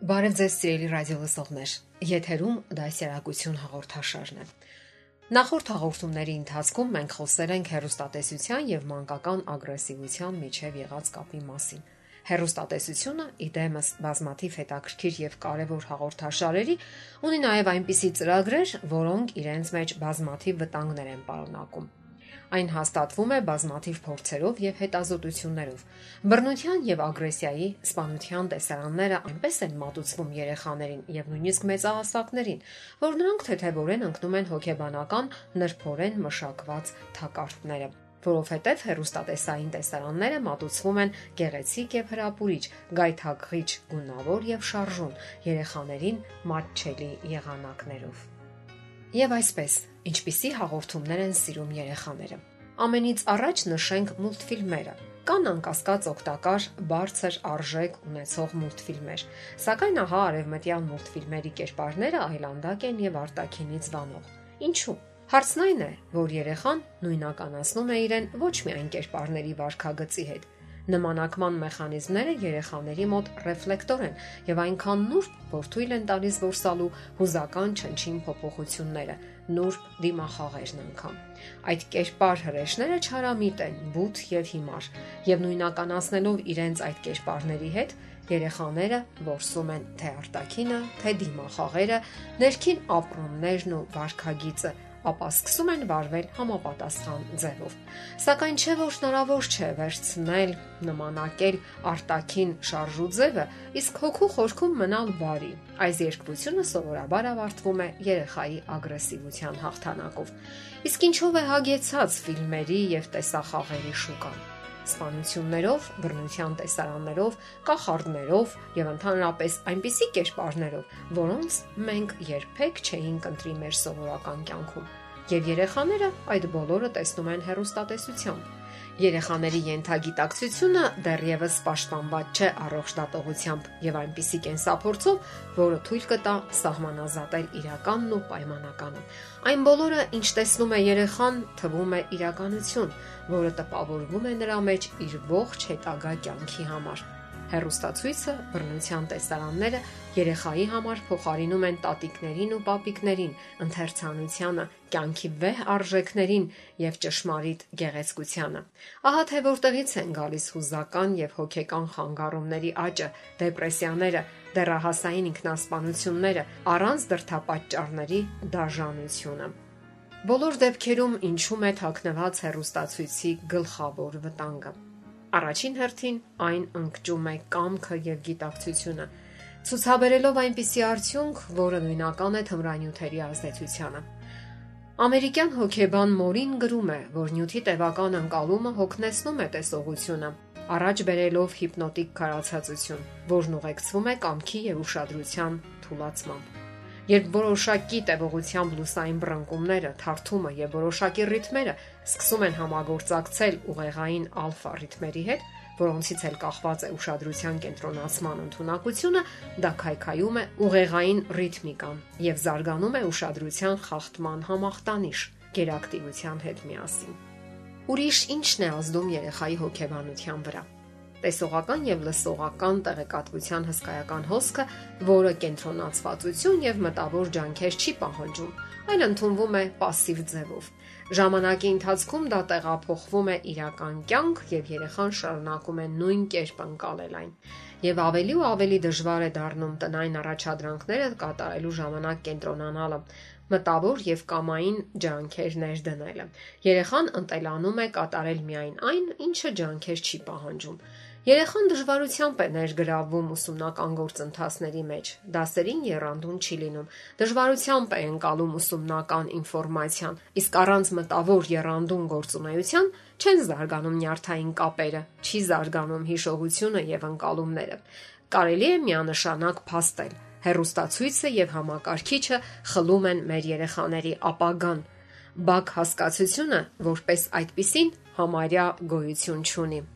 Բարև ձեզ սիրելի ռադիո լսողներ։ Եթերում դասերակցություն հաղորդաշարն է։ Նախորդ հաղորդումների ընթացքում մենք խոսել ենք հերոստատեսության եւ մանկական ագրեսիվության միջև եղած կապի մասին։ Հերոստատեսությունը իդեմս բազմաթիվ հետաքրքիր եւ կարեւոր հաղորդաշարերի ունի նաեւ այնպիսի ծրագրեր, որոնք իրենց մեջ բազմաթիվ վտանգներ են պարունակում։ Այն հաստատվում է բազմաթիվ փորձերով եւ հետազոտություններով։ Բռնության եւ ագրեսիայի, սպանության տեսարանները այնպես են մատուցվում երեխաներին եւ նույնիսկ մեծահասակներին, որ նրանք թեթևորեն ընկնում են հոգեբանական նրբորեն մշակված թակարդները որովհետև հերոստատեսային տեսարանները մատուցվում են գեղեցիկ եւ հրապուրիչ, գայթակղիչ, գունավոր եւ շարժուն երեխաներին մատչելի եղանակներով։ Եվ այսպես, ինչպիսի հաղորդումներ են սիրում երեխաները։ Ամենից առաջ նշենք մուլտֆիլմերը։ Կան անկասկած օգտակար, բարձր արժեք ունեցող մուլտֆիլմեր, սակայն ահա արևմտյան մուլտֆիլմերի կերպարները այլանդակ են եւ արտաքինից վանող։ Ինչու՞։ Հարցն այն է, որ երեխան նույնականացնում է իրեն ոչ միայն կերպարների վարքագծի հետ, Նմանակման մեխանիզմները երեխաների մոտ ռեֆլեկտոր են եւ այնքան նուրբ, որ թույլ են տալիս որսալու հուզական չնչին փոփոխությունները, նուրբ դիմախաղերն անգամ։ Այդ կերպար հրեշները չարամիտ են, բութ եւ հիմար, եւ նույնականացնելով իրենց այդ կերպարների հետ երեխաները որսում են թե արտակինը, թե դիմախաղերը, ներքին ապրումներն ու վարքագիծը ապա սկսում են վարվել համապատասխան ձևով։ Սակայն չէ որ հնարավոր չէ վերցնել, նմանակել արտաքին շարժու ձևը, իսկ հոգու խորքում մնալ բարի։ Այս երկվությունը սովորաբար ավարտվում է երեխայի ագրեսիվության հաղթանակով։ Իսկ ինչով է հագեցած ֆիլմերի եւ տեսախաղերի շուկան սպանություններով, բռնության տեսարաններով, կախարդներով եւ ընդհանրապես այնպիսի կերպարներով, որոնց մենք երբեք չէինք ընտրի մեր սովորական կյանքում։ Եվ երեխաները այդ բոլորը տեսնում են հերոստատեսությամբ Երեխաների յենթագիտակցությունը դեռևս պաշտպանված չէ առողջ դատողությամբ եւ այնպիսի կենսափորձով, որը թույլ կտա սահմանազատել իրականն ու պայմանականը։ Այն բոլորը, ինչ տեսնում է երեխան, թվում է իրականություն, որը տպավորվում է նրա մեջ իր ողջ հետագա կյանքի համար։ Հերոստացույցը, բռնության տեսարանները երեխայի համար փոխարինում են տատիկներին ու պապիկներին, ընթերցանությանը, կյանքի վեհ արժեքներին եւ ճշմարիտ գեղեցկությանը։ Ահա թե որտեղից են գալիս հուզական եւ հոգեկան խանգարումների աճը, դեպրեսիաները, դեռահասային ինքնասպանությունները, առանց դրթապաճառների դաժանությունը։ Բոլոր դեպքերում ինչու՞մ է թաքնված հերոստացույցի գլխավոր վտանգը։ Առաջին հերթին այն ընկճում է կամքը եւ գիտակցությունը, ցուցաբերելով այնպիսի արդյունք, որը նույնական է թմրանյութերի ազդեցությանը։ Ամերիկյան հոկեբան Մորին գրում է, որ նյութի տևական ընկալումը հոգնեցնում է տեսողությունը, առաջ բերելով հիպնոտիկ քարացածություն, որն ուղեկցվում է կամքի եւ ուշադրության թուլացմամբ։ Երբ որոշակի տևողությամբ լուսային բռնկումները, թարթումը եւ որոշակի ռիթմերը սկսում են համագործակցել ուղեղային ալֆա ռիթմերի հետ, որոնցից էլ կախված է ուշադրության կենտրոնացման ընդունակությունը, դա քայքայում է ուղեղային ռիթմիկան եւ զարգանում է ուշադրության խախտման համախտանիշ գերակտիվության հետ միասին։ Ուրիշ ինչն է ազդում երեխայի հոգեբանության վրա տեսողական եւ լսողական տեղեկատվության հսկայական հոսքը, որը կենտրոնացվածություն եւ մտավոր ջանքեր չի պահանջում, այլ ընդունվում է пассив ձևով։ Ժամանակի ընթացքում դա տեղափոխվում է իրական կյանք եւ երեխան շարունակում է նույն կերպ անցալել այն։ Եվ ավելի ու ավելի դժվար է դառնում տնային առաջադրանքները կատարելու ժամանակ կենտրոնանալը, մտավոր եւ կամային ջանքեր ներդնելը։ Երեխան ընտելանում է կատարել միայն այն, ինչը ջանքեր չի պահանջում։ Երեխան դժվարությամբ է ներգրավվում ուսումնական գործընթացների մեջ։ Դասերին երանդուն չի լինում։ Դժվարությամբ է ընկալում ուսումնական ինֆորմացիան, իսկ առանց մտավոր երանդուն գործունեության չեն զարգանում նյարդային կապերը, չի զարգանում հիշողությունը եւ ընկալումները։ Կարելի է միանշանակ փաստել, Հերոստացույցը եւ համակարգիչը խլում են մեր երեխաների ապագան։ Բակ հասկացությունը, որպես այդպիսին, համարյա գոյություն չունի։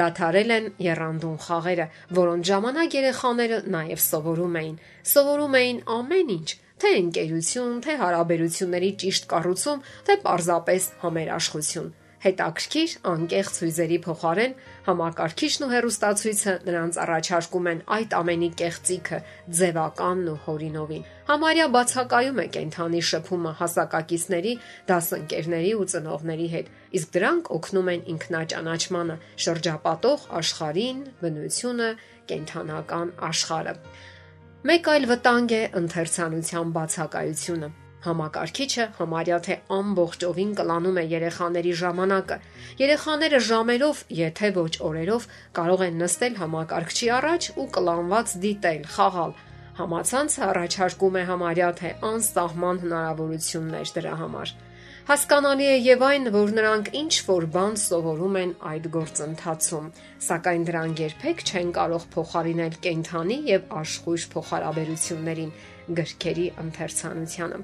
Դադարել են երանդուն խաղերը, որոնց ժամանակ երեխաները նաև սովորում էին։ Սովորում էին ամեն ինչ, թե ընկերություն, թե հարաբերությունների ճիշտ կառուցում, թե պարզապես համերաշխություն հետաքրքիր անկեղծ հույզերի փոխարեն համակարգիչն ու հերոստացույցը նրանց առաջարկում են այդ ամենի կեղծիքը, ձևականն ու հորինովին։ Համարյա բացակայում է կենթանի շփումը հասակակիցների, դասընկերների ու ծնողների հետ, իսկ դրանք օգնում են ինքնաճանաչմանը, շրջապատող աշխարհին, բնությունը, կենթանական աշխարհը։ Մեկ այլ վտանգ է ընթերցանության բացակայությունը Համակարգիչը համարյա թե ամբողջովին կլանում է երեխաների ժամանակը։ Երեխաները ժամերով, եթե ոչ օրերով, կարող են նստել համակարգչի առաջ ու կլանված դիտել, խաղալ։ Համացանցը առաջարկում է համարյա թե անսահման հնարավորություններ դրա համար։ Հասկանալի է եւ այն, որ նրանք ինչ որ բան սովորում են այդ գործընթացում, սակայն դրանք երբեք չեն կարող փոխարինել կենթանի եւ աշխույժ փոխհարաբերություններին գրքերի ընթերցանությանը։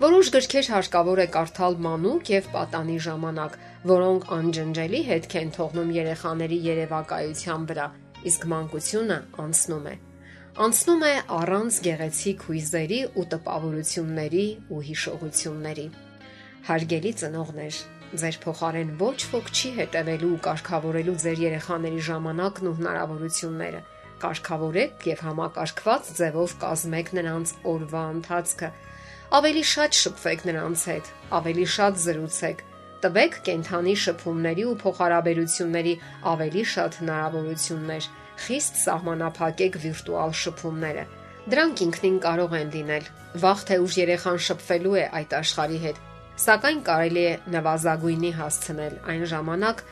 Որոշ գրքեր հարկավոր է կարդալ մանուկ եւ պատանի ժամանակ, որոնք անջնջելի հետք են թողնում երեխաների երևակայության վրա, իսկ մանկությունը անցնում է։ Անցնում է առանց գեղեցիկ հույզերի ու տպավորությունների ու հիշողությունների։ Հարգելի ծնողներ, ձեր փոխարեն ոչ ոք չի հետևելու ու կարգավորելու ձեր երեխաների ժամանակն ու հնարավորությունները։ Կարգավորեք եւ համակարգված ձևով կազմեք նրանց օրվա ընթացքը Ավելի շատ շփվեք նրանց հետ, ավելի շատ զրուցեք, տվեք կենթանի շփումների ու փոխհարաբերությունների ավելի շատ հնարավորություններ, խիստ սահմանափակեք վիրտուալ շփումները։ Դրանք ինքնին կարող են լինել։ Վաղ թե ուշ երեխան շփվելու է այդ աշխարհի հետ, սակայն կարելի է նվազագույնի հասցնել այն ժամանակ,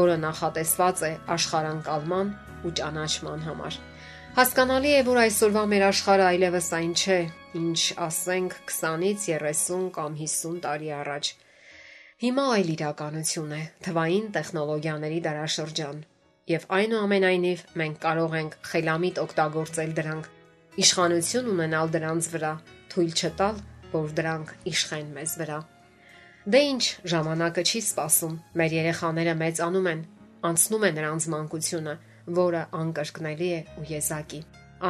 որը նախատեսված է աշխարհանկալման ու ճանաչման համար։ Հասկանալի է, որ այսօրվա մեր աշխարհը այլևս այն չէ, ինչ ասենք 20-ից 30 կամ 50 տարի առաջ։ Հիմա այլ իրականություն է՝ թվային տեխնոլոգիաների դարաշրջան, եւ այնուամենայնիվ մենք կարող ենք խելամիտ օգտագործել դրանք, իշխանություն ունենալ դրանց վրա, թույլ չտալ, որ դրանք իշխեն մեզ վրա։ Դե ինչ, ժամանակը չի սпасում։ Մեր երեխաները մեծանում են, անցնում է նրանց մանկությունը որը անկրկնելի է ու եզակի։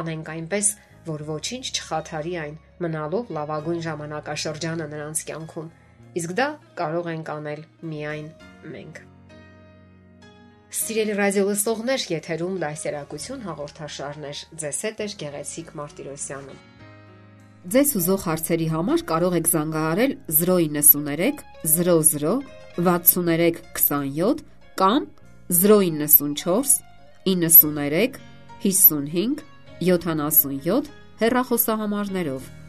Անենք այնպես, որ ոչինչ չխաթարի այն, մնալով լավագույն ժամանակաշրջանը նրանց կյանքում։ Իսկ դա կարող ենք անել միայն մենք։ Սիրելի ռադիոլսողներ, եթերում դասերակցություն հաղորդաշարն է։ Ձեզ հետ է Գեղեցիկ Մարտիրոսյանը։ Ձեզ ուզող հարցերի համար կարող եք զանգահարել 093 00 63 27 կամ 094 93 55 77 հեռախոսահամարներով։